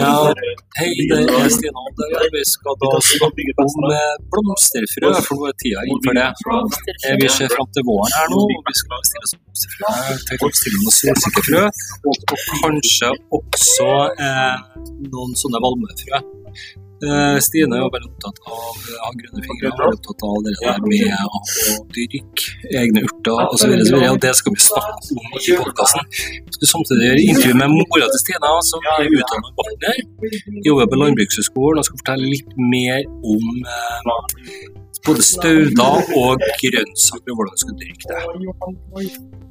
Ja, hei, det er Stina Oddar. Vi skal da snakke om eh, blomsterfrø, for nå er tida innenfor det. Eh, Vi ser fram til våren her nå, og vi skal stille oss blomsterfrø til oppstilling av solsikkefrø, og kanskje også eh, noen sånne valmuefrø. Eh, Stine jo veldig opptatt av å ha grønne fingre, og veldig opptatt av det der med å dyrke egne urter osv. Og, og det skal vi snakke om i podkasten. Skal samtidig gjøre intervju med mora til Stina, som er utdannet gartner. Jobber på Landbrukshøgskolen og skal fortelle litt mer om eh, både stauder og grønnsaker og hvordan du skal dyrke det.